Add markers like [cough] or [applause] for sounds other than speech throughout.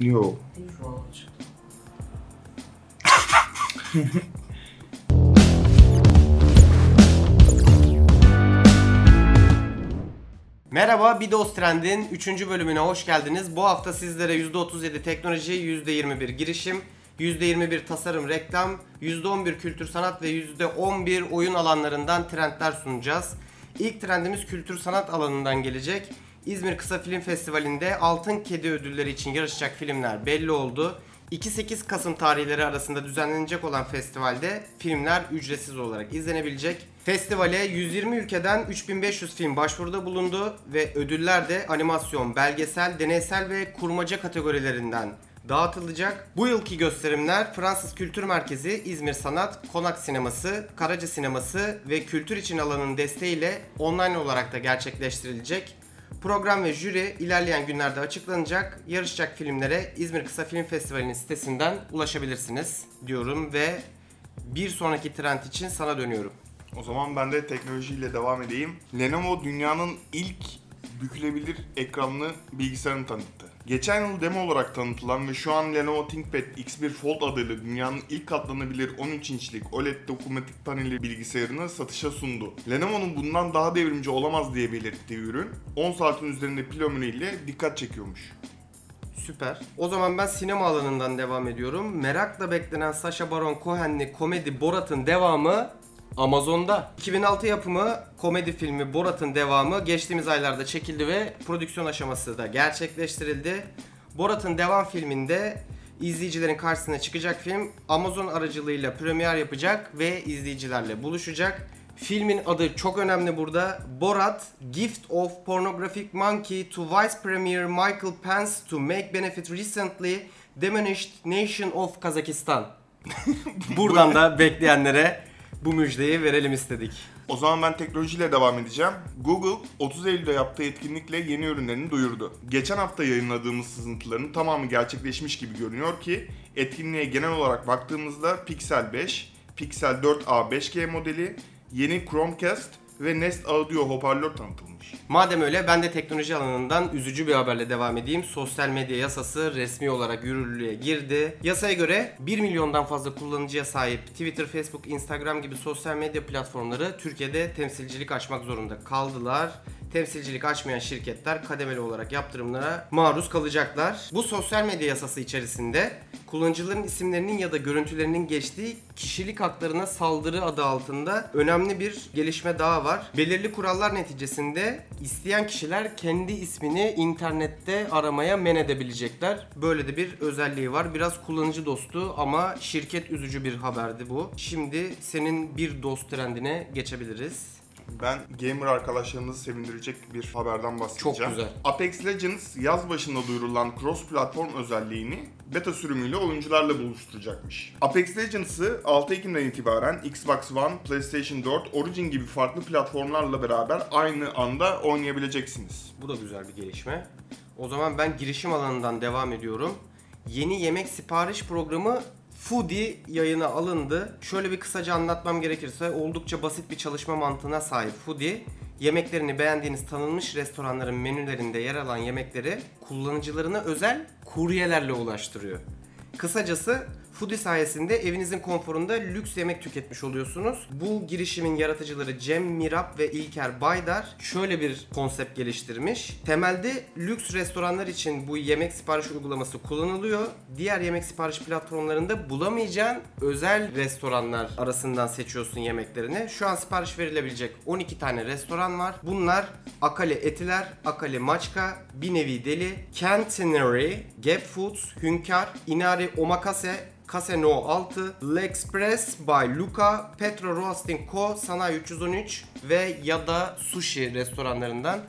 Yo. [laughs] Merhaba, Bidos Trend'in 3. bölümüne hoş geldiniz. Bu hafta sizlere %37 teknoloji, %21 girişim, %21 tasarım reklam, %11 kültür sanat ve %11 oyun alanlarından trendler sunacağız. İlk trendimiz kültür sanat alanından gelecek. İzmir Kısa Film Festivali'nde Altın Kedi ödülleri için yarışacak filmler belli oldu. 2-8 Kasım tarihleri arasında düzenlenecek olan festivalde filmler ücretsiz olarak izlenebilecek. Festivale 120 ülkeden 3500 film başvuruda bulundu ve ödüller de animasyon, belgesel, deneysel ve kurmaca kategorilerinden dağıtılacak. Bu yılki gösterimler Fransız Kültür Merkezi, İzmir Sanat, Konak Sineması, Karaca Sineması ve Kültür İçin alanın desteğiyle online olarak da gerçekleştirilecek. Program ve jüri ilerleyen günlerde açıklanacak. Yarışacak filmlere İzmir Kısa Film Festivali'nin sitesinden ulaşabilirsiniz diyorum ve bir sonraki trend için sana dönüyorum. O zaman ben de teknolojiyle devam edeyim. Lenovo dünyanın ilk bükülebilir ekranlı bilgisayarını tanıttı. Geçen yıl demo olarak tanıtılan ve şu an Lenovo ThinkPad X1 Fold adıyla dünyanın ilk katlanabilir 13 inçlik OLED dokunmatik paneli bilgisayarını satışa sundu. Lenovo'nun bundan daha devrimci olamaz diye belirttiği ürün 10 saatin üzerinde pil ömrüyle dikkat çekiyormuş. Süper. O zaman ben sinema alanından devam ediyorum. Merakla beklenen Sacha Baron Cohen'li komedi Borat'ın devamı Amazon'da. 2006 yapımı komedi filmi Borat'ın devamı geçtiğimiz aylarda çekildi ve prodüksiyon aşaması da gerçekleştirildi. Borat'ın devam filminde izleyicilerin karşısına çıkacak film Amazon aracılığıyla premier yapacak ve izleyicilerle buluşacak. Filmin adı çok önemli burada. Borat, Gift of Pornographic Monkey to Vice Premier Michael Pence to make benefit recently diminished nation of Kazakistan. [laughs] Buradan da bekleyenlere bu müjdeyi verelim istedik. O zaman ben teknolojiyle devam edeceğim. Google 30 Eylül'de yaptığı etkinlikle yeni ürünlerini duyurdu. Geçen hafta yayınladığımız sızıntıların tamamı gerçekleşmiş gibi görünüyor ki etkinliğe genel olarak baktığımızda Pixel 5, Pixel 4a 5G modeli, yeni Chromecast ve Nest Audio hoparlör tanıtılmış. Madem öyle ben de teknoloji alanından üzücü bir haberle devam edeyim. Sosyal medya yasası resmi olarak yürürlüğe girdi. Yasaya göre 1 milyondan fazla kullanıcıya sahip Twitter, Facebook, Instagram gibi sosyal medya platformları Türkiye'de temsilcilik açmak zorunda kaldılar. Temsilcilik açmayan şirketler kademeli olarak yaptırımlara maruz kalacaklar. Bu sosyal medya yasası içerisinde kullanıcıların isimlerinin ya da görüntülerinin geçtiği kişilik haklarına saldırı adı altında önemli bir gelişme daha var. Belirli kurallar neticesinde isteyen kişiler kendi ismini internette aramaya men edebilecekler. Böyle de bir özelliği var. Biraz kullanıcı dostu ama şirket üzücü bir haberdi bu. Şimdi senin bir dost trendine geçebiliriz. Ben gamer arkadaşlarımızı sevindirecek bir haberden bahsedeceğim. Çok güzel. Apex Legends yaz başında duyurulan cross platform özelliğini beta sürümüyle oyuncularla buluşturacakmış. Apex Legends'ı 6 Ekim'den itibaren Xbox One, PlayStation 4, Origin gibi farklı platformlarla beraber aynı anda oynayabileceksiniz. Bu da güzel bir gelişme. O zaman ben girişim alanından devam ediyorum. Yeni yemek sipariş programı Foodie yayına alındı. Şöyle bir kısaca anlatmam gerekirse oldukça basit bir çalışma mantığına sahip Foodie. Yemeklerini beğendiğiniz tanınmış restoranların menülerinde yer alan yemekleri kullanıcılarına özel kuryelerle ulaştırıyor. Kısacası Foodie sayesinde evinizin konforunda lüks yemek tüketmiş oluyorsunuz. Bu girişimin yaratıcıları Cem Mirap ve İlker Baydar şöyle bir konsept geliştirmiş. Temelde lüks restoranlar için bu yemek sipariş uygulaması kullanılıyor. Diğer yemek sipariş platformlarında bulamayacağın özel restoranlar arasından seçiyorsun yemeklerini. Şu an sipariş verilebilecek 12 tane restoran var. Bunlar Akale Etiler, Akale Maçka, Bir Deli, Cantinary, Gap Foods, Hünkar, Inari Omakase, Caseno 6, L'Express by Luca, Petro Roasting Co, Sanayi 313 ve ya da sushi restoranlarından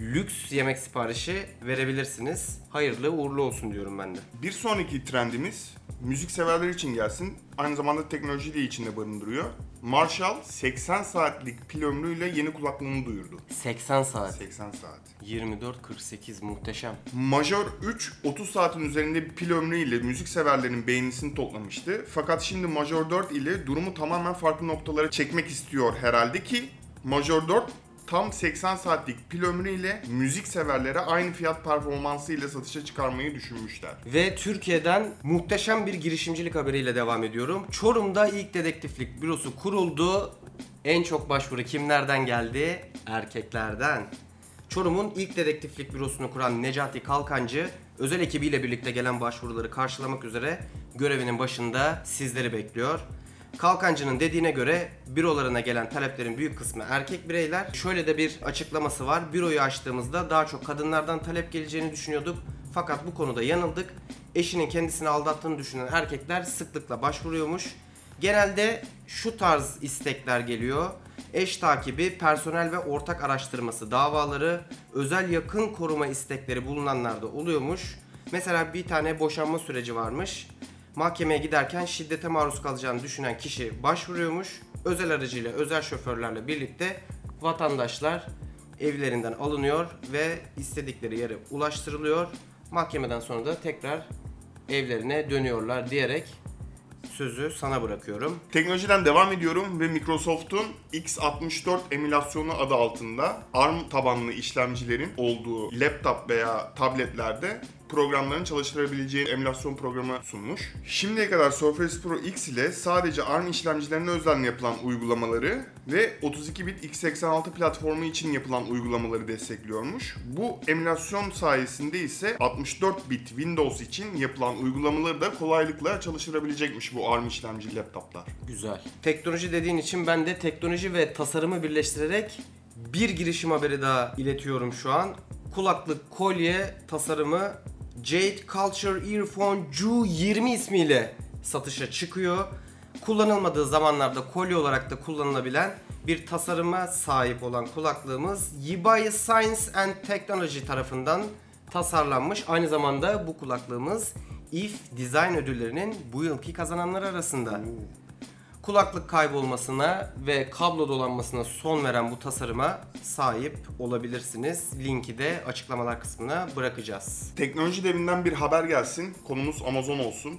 lüks yemek siparişi verebilirsiniz. Hayırlı uğurlu olsun diyorum ben de. Bir sonraki trendimiz müzik severler için gelsin. Aynı zamanda teknolojiyi de içinde barındırıyor. Marshall 80 saatlik pil ömrüyle yeni kulaklığını duyurdu. 80 saat. 80 saat. 24-48 muhteşem. Major 3 30 saatin üzerinde bir pil ömrüyle müzik severlerin beğenisini toplamıştı. Fakat şimdi Major 4 ile durumu tamamen farklı noktalara çekmek istiyor herhalde ki Major 4 tam 80 saatlik pil ömrüyle müzik severlere aynı fiyat performansı ile satışa çıkarmayı düşünmüşler. Ve Türkiye'den muhteşem bir girişimcilik haberiyle devam ediyorum. Çorum'da ilk dedektiflik bürosu kuruldu. En çok başvuru kimlerden geldi? Erkeklerden. Çorum'un ilk dedektiflik bürosunu kuran Necati Kalkancı özel ekibiyle birlikte gelen başvuruları karşılamak üzere görevinin başında sizleri bekliyor. Kalkancı'nın dediğine göre bürolarına gelen taleplerin büyük kısmı erkek bireyler. Şöyle de bir açıklaması var. Büroyu açtığımızda daha çok kadınlardan talep geleceğini düşünüyorduk. Fakat bu konuda yanıldık. Eşinin kendisini aldattığını düşünen erkekler sıklıkla başvuruyormuş. Genelde şu tarz istekler geliyor. Eş takibi, personel ve ortak araştırması davaları, özel yakın koruma istekleri bulunanlarda oluyormuş. Mesela bir tane boşanma süreci varmış. Mahkemeye giderken şiddete maruz kalacağını düşünen kişi başvuruyormuş. Özel aracıyla, özel şoförlerle birlikte vatandaşlar evlerinden alınıyor ve istedikleri yere ulaştırılıyor. Mahkemeden sonra da tekrar evlerine dönüyorlar diyerek sözü sana bırakıyorum. Teknolojiden devam ediyorum ve Microsoft'un x64 emülasyonu adı altında ARM tabanlı işlemcilerin olduğu laptop veya tabletlerde programların çalıştırabileceği emülasyon programı sunmuş. Şimdiye kadar Surface Pro X ile sadece ARM işlemcilerine özel yapılan uygulamaları ve 32 bit x86 platformu için yapılan uygulamaları destekliyormuş. Bu emülasyon sayesinde ise 64 bit Windows için yapılan uygulamaları da kolaylıkla çalıştırabilecekmiş bu ARM işlemci laptoplar. Güzel. Teknoloji dediğin için ben de teknoloji ve tasarımı birleştirerek bir girişim haberi daha iletiyorum şu an. Kulaklık kolye tasarımı Jade Culture Earphone Ju20 ismiyle satışa çıkıyor. Kullanılmadığı zamanlarda kolye olarak da kullanılabilen bir tasarıma sahip olan kulaklığımız Yibai Science and Technology tarafından tasarlanmış. Aynı zamanda bu kulaklığımız IF Design ödüllerinin bu yılki kazananları arasında. Kulaklık kaybolmasına ve kablo dolanmasına son veren bu tasarıma sahip olabilirsiniz. Linki de açıklamalar kısmına bırakacağız. Teknoloji devinden bir haber gelsin. Konumuz Amazon olsun.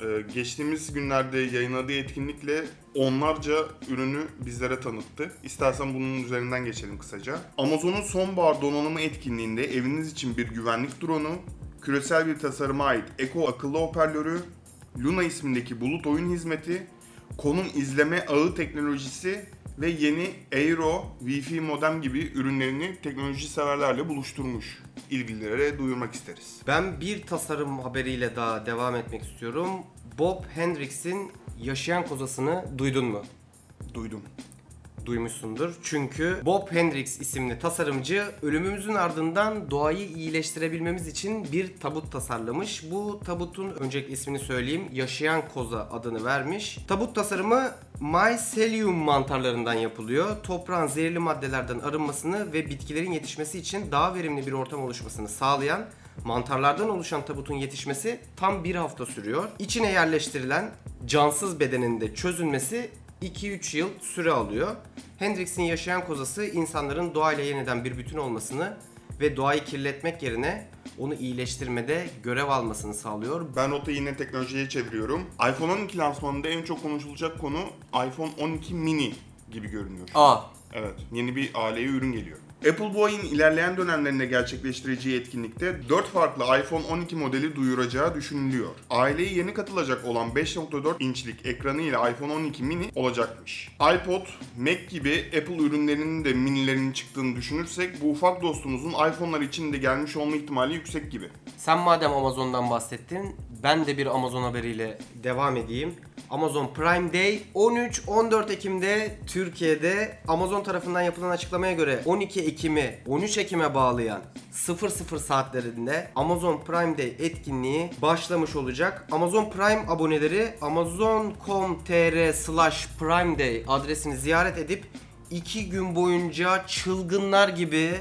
Ee, geçtiğimiz günlerde yayınladığı etkinlikle onlarca ürünü bizlere tanıttı. İstersen bunun üzerinden geçelim kısaca. Amazon'un sonbahar donanımı etkinliğinde eviniz için bir güvenlik drone'u, küresel bir tasarıma ait Echo akıllı hoparlörü, Luna ismindeki bulut oyun hizmeti, konum izleme ağı teknolojisi ve yeni Aero Wi-Fi modem gibi ürünlerini teknoloji severlerle buluşturmuş. İlgililere duyurmak isteriz. Ben bir tasarım haberiyle daha devam etmek istiyorum. Bob Hendricks'in Yaşayan Kozasını duydun mu? Duydum. Duymuşsundur. Çünkü Bob Hendricks isimli tasarımcı ölümümüzün ardından doğayı iyileştirebilmemiz için bir tabut tasarlamış. Bu tabutun öncelikle ismini söyleyeyim. Yaşayan koza adını vermiş. Tabut tasarımı mycelium mantarlarından yapılıyor. Toprağın zehirli maddelerden arınmasını ve bitkilerin yetişmesi için daha verimli bir ortam oluşmasını sağlayan Mantarlardan oluşan tabutun yetişmesi tam bir hafta sürüyor. İçine yerleştirilen cansız bedenin de çözülmesi 2-3 yıl süre alıyor. Hendrix'in yaşayan kozası insanların doğayla yeniden bir bütün olmasını ve doğayı kirletmek yerine onu iyileştirmede görev almasını sağlıyor. Ben notu yine teknolojiye çeviriyorum. iPhone 12 lansmanında en çok konuşulacak konu iPhone 12 mini gibi görünüyor. A. Evet, yeni bir aileye ürün geliyor. Apple bu ayın ilerleyen dönemlerinde gerçekleştireceği etkinlikte 4 farklı iPhone 12 modeli duyuracağı düşünülüyor. Aileye yeni katılacak olan 5.4 inçlik ekranı ile iPhone 12 mini olacakmış. iPod, Mac gibi Apple ürünlerinin de minilerinin çıktığını düşünürsek bu ufak dostumuzun iPhone'lar için de gelmiş olma ihtimali yüksek gibi. Sen madem Amazon'dan bahsettin, ben de bir Amazon haberiyle devam edeyim. Amazon Prime Day 13-14 Ekim'de Türkiye'de Amazon tarafından yapılan açıklamaya göre 12 Ekim'i 13 Ekim'e bağlayan 00 saatlerinde Amazon Prime Day etkinliği başlamış olacak. Amazon Prime aboneleri amazon.com.tr slash prime day adresini ziyaret edip 2 gün boyunca çılgınlar gibi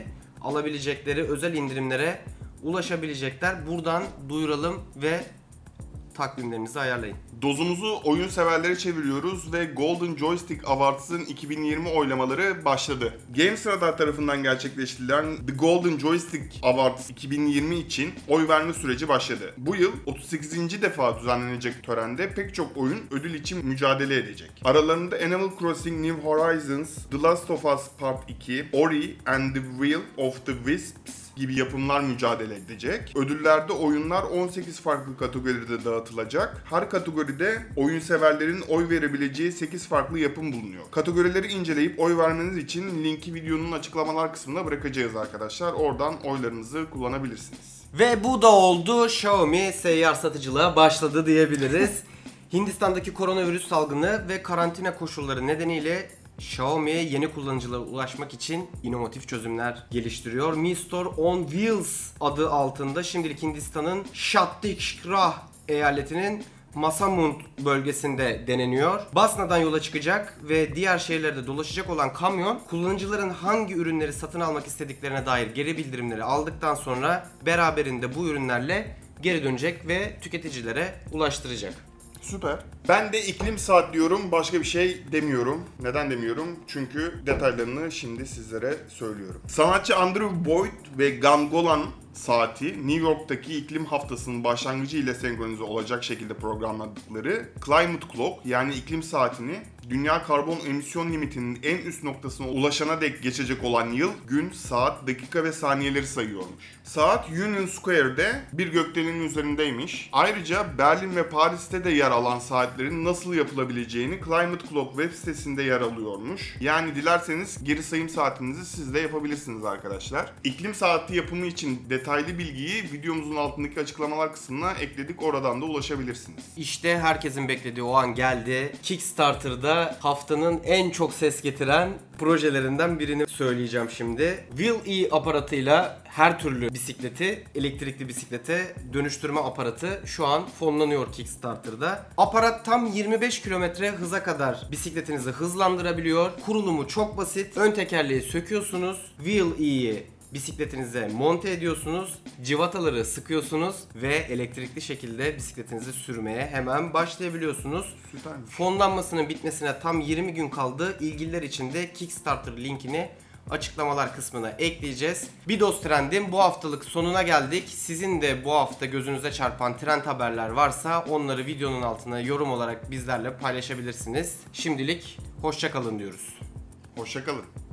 alabilecekleri özel indirimlere ulaşabilecekler. Buradan duyuralım ve takvimlerinizi ayarlayın. Dozumuzu oyun severlere çeviriyoruz ve Golden Joystick Awards'ın 2020 oylamaları başladı. Games Radar tarafından gerçekleştirilen The Golden Joystick Awards 2020 için oy verme süreci başladı. Bu yıl 38. defa düzenlenecek törende pek çok oyun ödül için mücadele edecek. Aralarında Animal Crossing New Horizons, The Last of Us Part 2, Ori and the Will of the Wisps gibi yapımlar mücadele edecek. Ödüllerde oyunlar 18 farklı kategoride dağıtılacak. Her kategoride oyun severlerin oy verebileceği 8 farklı yapım bulunuyor. Kategorileri inceleyip oy vermeniz için linki videonun açıklamalar kısmına bırakacağız arkadaşlar. Oradan oylarınızı kullanabilirsiniz. Ve bu da oldu. Xiaomi seyyar satıcılığa başladı diyebiliriz. [laughs] Hindistan'daki koronavirüs salgını ve karantina koşulları nedeniyle Xiaomi'ye yeni kullanıcılara ulaşmak için inovatif çözümler geliştiriyor. Mi Store on Wheels adı altında şimdilik Hindistan'ın Chhattisgarh eyaletinin Masamund bölgesinde deneniyor. Basna'dan yola çıkacak ve diğer şehirlerde dolaşacak olan kamyon kullanıcıların hangi ürünleri satın almak istediklerine dair geri bildirimleri aldıktan sonra beraberinde bu ürünlerle geri dönecek ve tüketicilere ulaştıracak. Süper. Ben de iklim saat diyorum, başka bir şey demiyorum. Neden demiyorum? Çünkü detaylarını şimdi sizlere söylüyorum. Sanatçı Andrew Boyd ve Gangolan saati New York'taki iklim haftasının başlangıcı ile senkronize olacak şekilde programladıkları Climate Clock yani iklim saatini dünya karbon emisyon limitinin en üst noktasına ulaşana dek geçecek olan yıl, gün, saat, dakika ve saniyeleri sayıyormuş. Saat Union Square'de bir gökdelenin üzerindeymiş. Ayrıca Berlin ve Paris'te de yer alan saatlerin nasıl yapılabileceğini Climate Clock web sitesinde yer alıyormuş. Yani dilerseniz geri sayım saatinizi siz de yapabilirsiniz arkadaşlar. İklim saati yapımı için detaylı bilgiyi videomuzun altındaki açıklamalar kısmına ekledik. Oradan da ulaşabilirsiniz. İşte herkesin beklediği o an geldi. Kickstarter'da haftanın en çok ses getiren projelerinden birini söyleyeceğim şimdi. Will E aparatıyla her türlü bisikleti elektrikli bisiklete dönüştürme aparatı şu an fonlanıyor Kickstarter'da. Aparat tam 25 kilometre hıza kadar bisikletinizi hızlandırabiliyor. Kurulumu çok basit. Ön tekerleği söküyorsunuz. Will E'yi bisikletinize monte ediyorsunuz, civataları sıkıyorsunuz ve elektrikli şekilde bisikletinizi sürmeye hemen başlayabiliyorsunuz. Süpermiş. Fonlanmasının bitmesine tam 20 gün kaldı. İlgililer için de Kickstarter linkini açıklamalar kısmına ekleyeceğiz. Bidos Trend'in bu haftalık sonuna geldik. Sizin de bu hafta gözünüze çarpan trend haberler varsa onları videonun altına yorum olarak bizlerle paylaşabilirsiniz. Şimdilik hoşçakalın diyoruz. Hoşçakalın.